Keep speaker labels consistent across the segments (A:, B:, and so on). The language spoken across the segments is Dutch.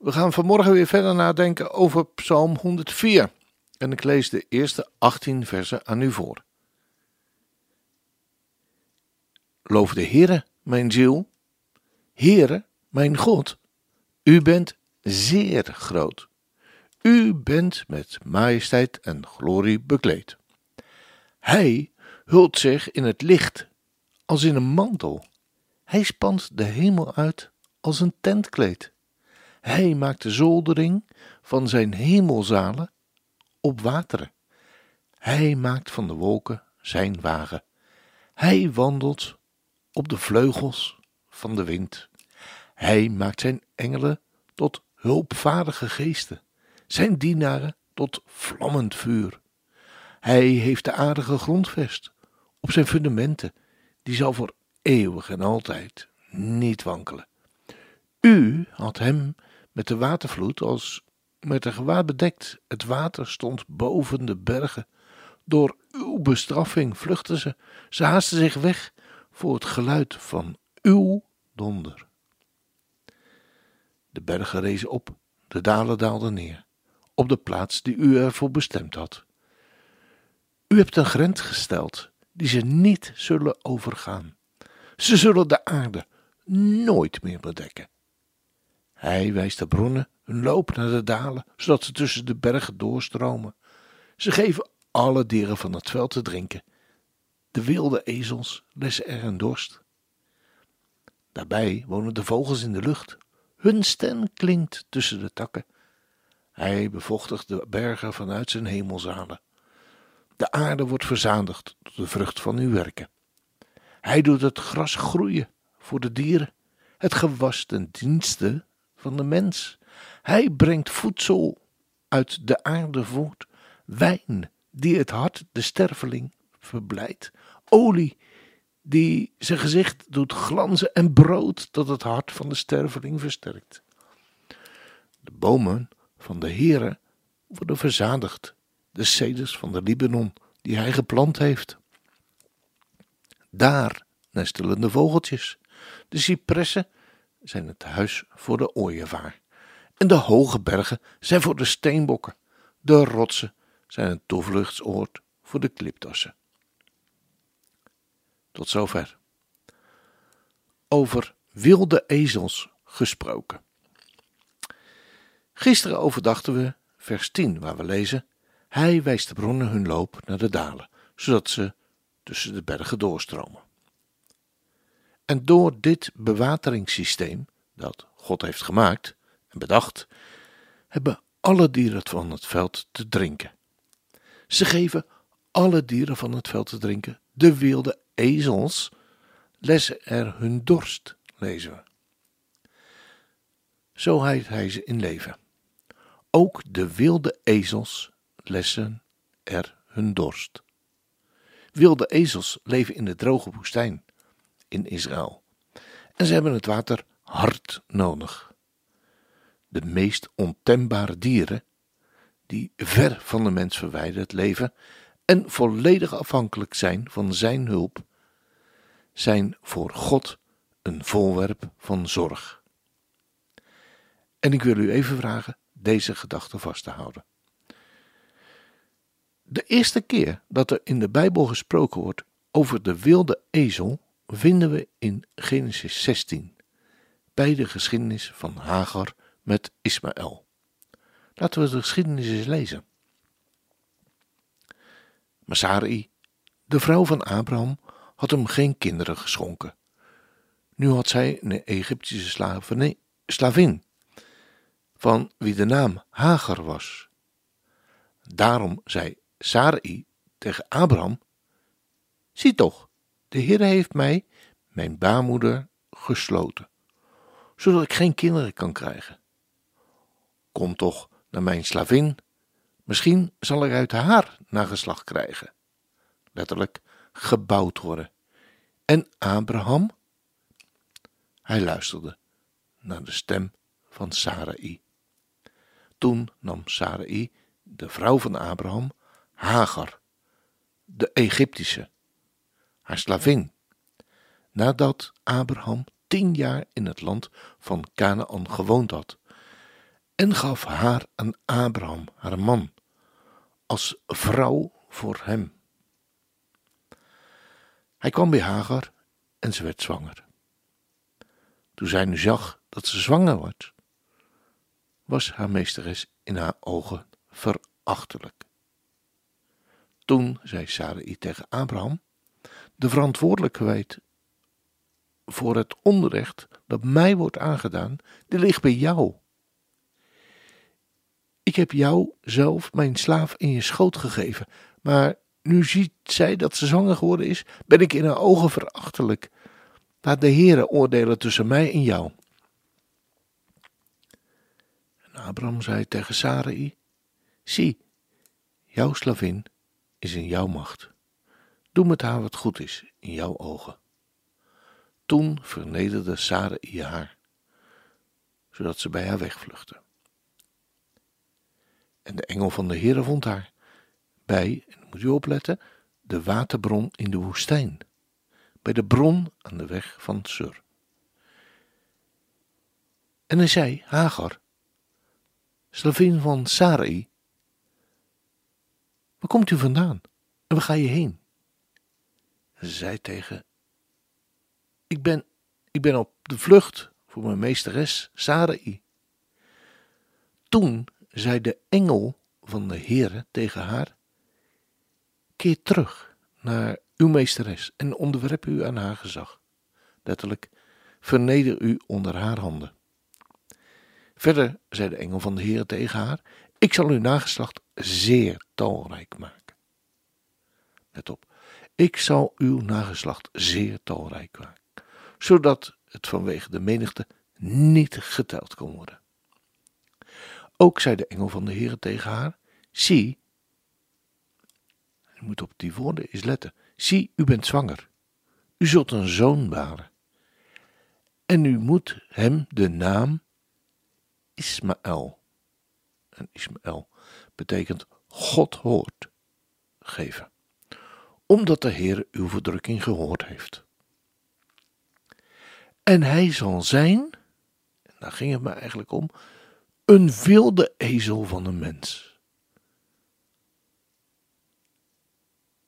A: We gaan vanmorgen weer verder nadenken over Psalm 104. En ik lees de eerste 18 versen aan u voor. Loof de Heere, mijn ziel. Heere, mijn God, u bent zeer groot. U bent met majesteit en glorie bekleed. Hij hult zich in het licht als in een mantel. Hij spant de hemel uit als een tentkleed. Hij maakt de zoldering van zijn hemelzalen op wateren. Hij maakt van de wolken zijn wagen. Hij wandelt op de vleugels van de wind. Hij maakt zijn engelen tot hulpvaardige geesten, zijn dienaren tot vlammend vuur. Hij heeft de aarde gegrondvest op zijn fundamenten, die zal voor eeuwig en altijd niet wankelen. U had hem met de watervloed als met een gewaad bedekt. Het water stond boven de bergen. Door uw bestraffing vluchtten ze. Ze haasten zich weg voor het geluid van uw donder. De bergen rezen op, de dalen daalden neer, op de plaats die u ervoor bestemd had. U hebt een grens gesteld die ze niet zullen overgaan. Ze zullen de aarde nooit meer bedekken. Hij wijst de bronnen hun loop naar de dalen, zodat ze tussen de bergen doorstromen. Ze geven alle dieren van het veld te drinken. De wilde ezels lessen er een dorst. Daarbij wonen de vogels in de lucht. Hun stem klinkt tussen de takken. Hij bevochtigt de bergen vanuit zijn hemelzalen. De aarde wordt verzadigd door de vrucht van uw werken. Hij doet het gras groeien voor de dieren, het gewas ten dienste van de mens. Hij brengt voedsel uit de aarde voort, wijn die het hart de sterveling verblijdt, olie die zijn gezicht doet glanzen en brood dat het hart van de sterveling versterkt. De bomen van de Heere worden verzadigd, de ceders van de Libanon die hij geplant heeft. Daar nestelen de vogeltjes, de cipressen zijn het huis voor de ooievaar. En de hoge bergen zijn voor de steenbokken. De rotsen zijn een toevluchtsoord voor de kliptossen. Tot zover. Over wilde ezels gesproken. Gisteren overdachten we vers 10, waar we lezen: Hij wijst de bronnen hun loop naar de dalen, zodat ze tussen de bergen doorstromen. En door dit bewateringssysteem dat God heeft gemaakt en bedacht, hebben alle dieren van het veld te drinken. Ze geven alle dieren van het veld te drinken. De wilde ezels lessen er hun dorst, lezen we. Zo houdt hij ze in leven. Ook de wilde ezels lessen er hun dorst. Wilde ezels leven in de droge woestijn in Israël. En ze hebben het water hard nodig. De meest ontembare dieren, die ver van de mens verwijderd leven en volledig afhankelijk zijn van zijn hulp, zijn voor God een voorwerp van zorg. En ik wil u even vragen deze gedachte vast te houden. De eerste keer dat er in de Bijbel gesproken wordt over de wilde ezel vinden we in Genesis 16, bij de geschiedenis van Hagar met Ismaël. Laten we de geschiedenis eens lezen. Sarai, de vrouw van Abraham, had hem geen kinderen geschonken. Nu had zij een Egyptische slavin, van wie de naam Hagar was. Daarom zei Sarai tegen Abraham: Zie toch, de Heer heeft mij, mijn baarmoeder, gesloten, zodat ik geen kinderen kan krijgen. Kom toch naar mijn slavin, Misschien zal er uit haar nageslacht krijgen. Letterlijk gebouwd worden. En Abraham? Hij luisterde naar de stem van Sarai. Toen nam Sarai, de vrouw van Abraham, Hagar, de Egyptische, haar slavin, nadat Abraham tien jaar in het land van Canaan gewoond had, en gaf haar aan Abraham, haar man, als vrouw voor hem. Hij kwam bij Hagar en ze werd zwanger. Toen zij nu zag dat ze zwanger was, was haar meesteres in haar ogen verachtelijk. Toen zei Sarai tegen Abraham: De verantwoordelijkheid voor het onrecht dat mij wordt aangedaan, die ligt bij jou. Ik heb jou zelf mijn slaaf in je schoot gegeven, maar nu ziet zij dat ze zwanger geworden is, ben ik in haar ogen verachtelijk. Laat de Heere oordelen tussen mij en jou. En Abraham zei tegen Sarai: Zie, jouw slavin is in jouw macht. Doe met haar wat goed is in jouw ogen. Toen vernederde Sarai haar, zodat ze bij haar wegvluchtte. En de engel van de Heere vond haar bij, en moet u opletten, de waterbron in de woestijn, bij de bron aan de weg van Sur. En hij zei, Hagar, slavin van Sarai, waar komt u vandaan en waar ga je heen? Zei tegen, ik ben, ik ben op de vlucht voor mijn meesteres Sarai. Toen zei de engel van de Heere tegen haar, keer terug naar uw meesteres en onderwerp u aan haar gezag. Letterlijk, verneder u onder haar handen. Verder zei de engel van de Heer tegen haar: Ik zal uw nageslacht zeer talrijk maken. Let op, ik zal uw nageslacht zeer talrijk maken, zodat het vanwege de menigte niet geteld kon worden. Ook zei de engel van de Heer tegen haar: Zie, u moet op die woorden eens letten. Zie, u bent zwanger. U zult een zoon baren. En u moet hem de naam Ismaël. En Ismaël betekent God hoort geven. Omdat de Heer uw verdrukking gehoord heeft. En hij zal zijn, en daar ging het me eigenlijk om, een wilde ezel van een mens.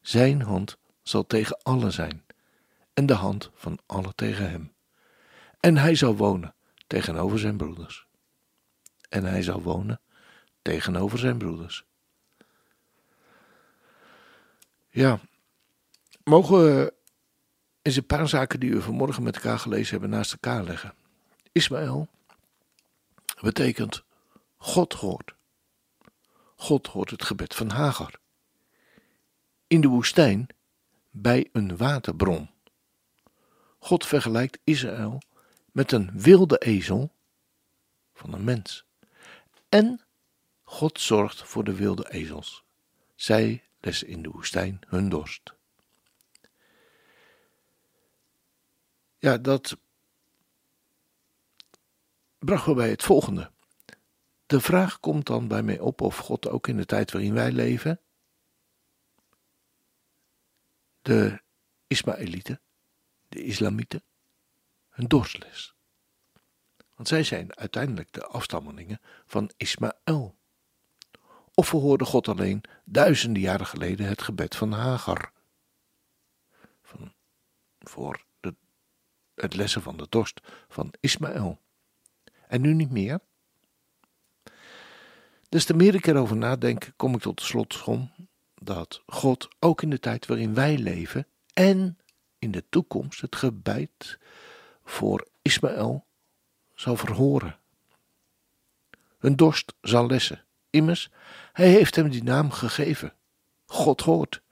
A: Zijn hand zal tegen allen zijn, en de hand van allen tegen hem. En hij zal wonen tegenover zijn broeders. En hij zal wonen tegenover zijn broeders. Ja, mogen we eens een paar zaken die we vanmorgen met elkaar gelezen hebben naast elkaar leggen. Ismaël betekent God hoort. God hoort het gebed van Hagar in de woestijn bij een waterbron. God vergelijkt Israël met een wilde ezel van een mens. En God zorgt voor de wilde ezels. Zij lessen in de woestijn hun dorst. Ja, dat bracht we bij het volgende. De vraag komt dan bij mij op of God ook in de tijd waarin wij leven de Ismaëlieten, de Islamieten, hun dorstles. Want zij zijn uiteindelijk de afstammelingen van Ismaël. Of verhoorde God alleen duizenden jaren geleden het gebed van Hagar? Van, voor het lessen van de dorst van Ismaël. En nu niet meer? Dus te meer ik erover nadenk, kom ik tot de slotsom dat God ook in de tijd waarin wij leven en in de toekomst het gebed voor Ismaël zal verhoren. Hun dorst zal lessen. Immers, hij heeft hem die naam gegeven. God hoort.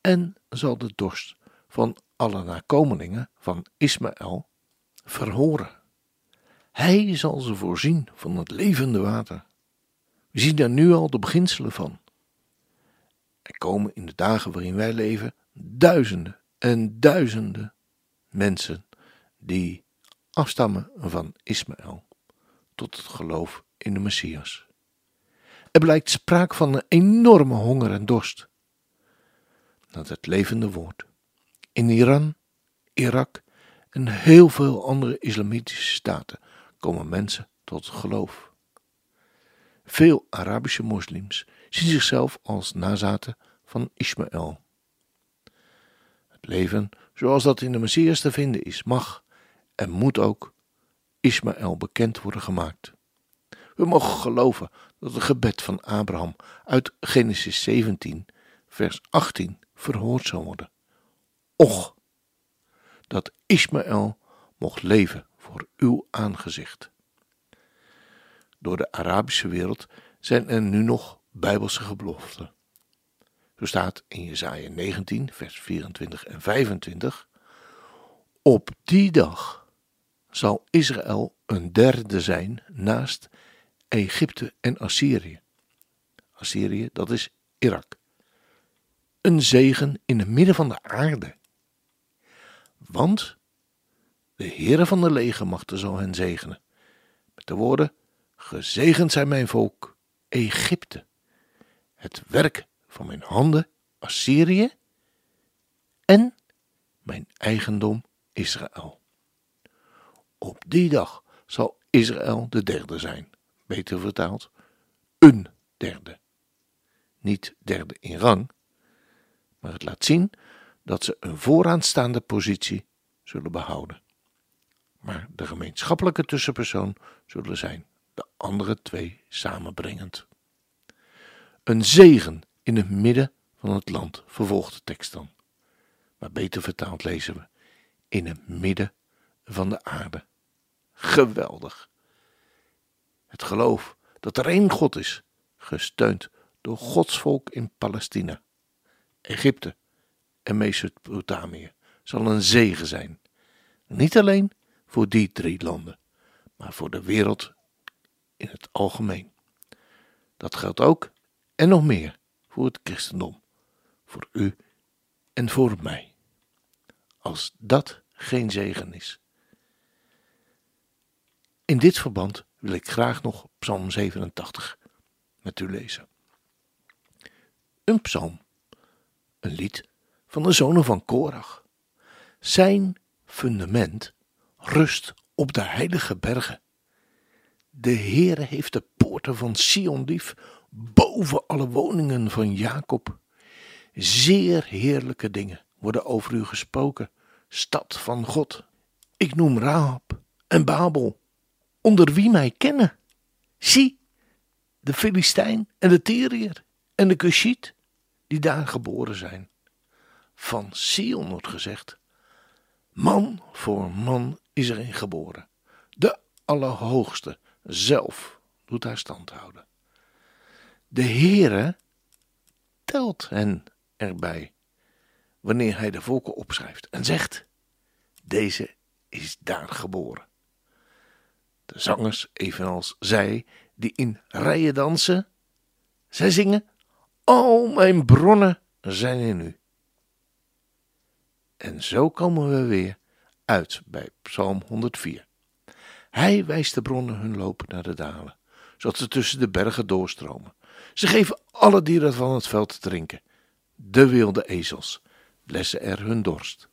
A: En zal de dorst van alle nakomelingen van Ismaël verhoren. Hij zal ze voorzien van het levende water, We zien daar nu al de beginselen van. Er komen in de dagen waarin wij leven duizenden en duizenden mensen die afstammen van Ismaël tot het geloof in de Messias. Er blijkt sprake van een enorme honger en dorst naar het levende woord. In Iran, Irak en heel veel andere islamitische staten komen mensen tot geloof. Veel Arabische moslims zien zichzelf als nazaten van Ismaël. Het leven zoals dat in de Messias te vinden is, mag en moet ook Ismaël bekend worden gemaakt. We mogen geloven dat het gebed van Abraham uit Genesis 17, vers 18 verhoord zal worden. Och, dat Ismaël mocht leven voor uw aangezicht. Door de Arabische wereld zijn er nu nog bijbelse gebeloften. Zo staat in Jesaja 19, vers 24 en 25: Op die dag zal Israël een derde zijn naast Egypte en Assyrië. Assyrië, dat is Irak. Een zegen in het midden van de aarde. Want de Heere van de legermachten zal hen zegenen. Met de woorden: Gezegend zijn mijn volk, Egypte, het werk van mijn handen, Assyrië, en mijn eigendom, Israël. Op die dag zal Israël de derde zijn, beter vertaald, een derde. Niet derde in rang, maar het laat zien dat ze een vooraanstaande positie zullen behouden. Maar de gemeenschappelijke tussenpersoon zullen zijn de andere twee samenbrengend. Een zegen in het midden van het land, vervolgt de tekst dan. Maar beter vertaald lezen we: in het midden van de aarde. Geweldig. Het geloof dat er één God is, gesteund door Gods volk in Palestina, Egypte en Mesopotamië, zal een zegen zijn. Niet alleen voor die drie landen, maar voor de wereld in het algemeen. Dat geldt ook en nog meer voor het christendom, voor u en voor mij. Als dat geen zegen is. In dit verband wil ik graag nog Psalm 87 met u lezen. Een psalm, een lied van de zonen van Korach. Zijn fundament rust op de heilige bergen. De Heere heeft de poorten van Sion lief boven alle woningen van Jacob. Zeer heerlijke dingen worden over u gesproken, stad van God. Ik noem Rahab en Babel, onder wie mij kennen. Zie, de Filistijn en de Tyriër en de Cushiet, die daar geboren zijn. Van Sion wordt gezegd, man voor man is erin geboren. De Allerhoogste zelf doet haar stand houden. De Heere telt hen erbij wanneer hij de volken opschrijft en zegt: Deze is daar geboren. De zangers, evenals zij, die in rijen dansen, zij zingen: Al mijn bronnen zijn in u. En zo komen we weer uit bij Psalm 104. Hij wijst de bronnen hun loop naar de dalen, zodat ze tussen de bergen doorstromen. Ze geven alle dieren van het veld te drinken. De wilde ezels blessen er hun dorst.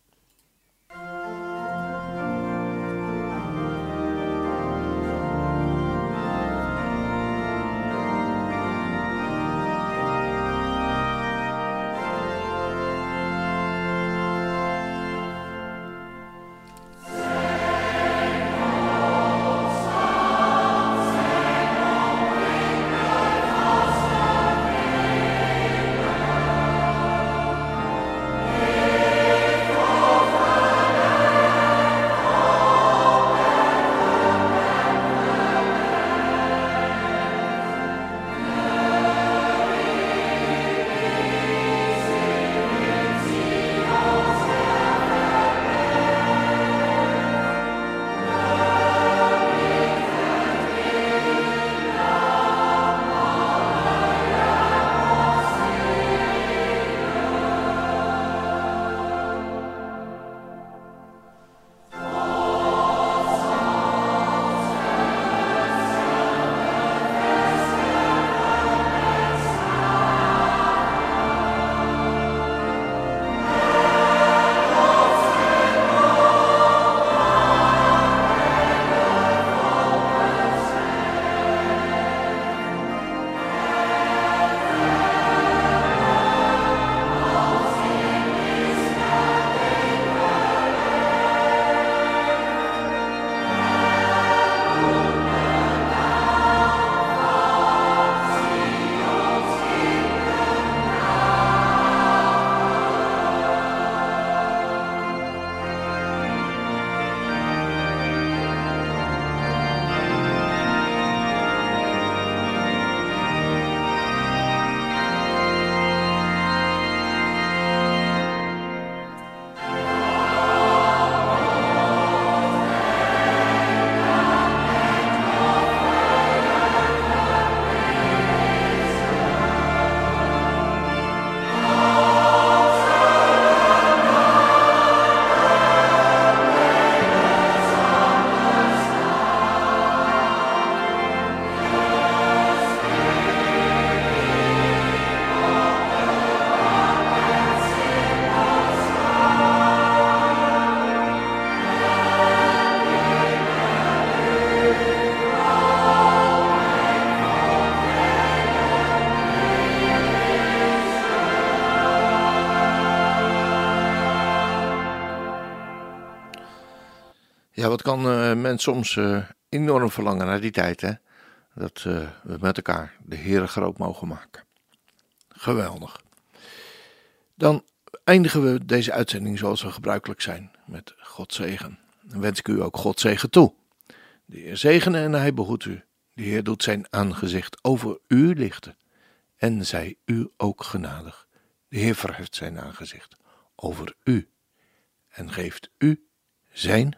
A: Ja, wat kan uh, men soms uh, enorm verlangen naar die tijd, hè? Dat uh, we met elkaar de Heere groot mogen maken. Geweldig. Dan eindigen we deze uitzending zoals we gebruikelijk zijn, met God zegen. Dan wens ik u ook God zegen toe. De Heer zegene en hij behoedt u. De Heer doet zijn aangezicht over u lichten en zij u ook genadig. De Heer verheft zijn aangezicht over u en geeft u zijn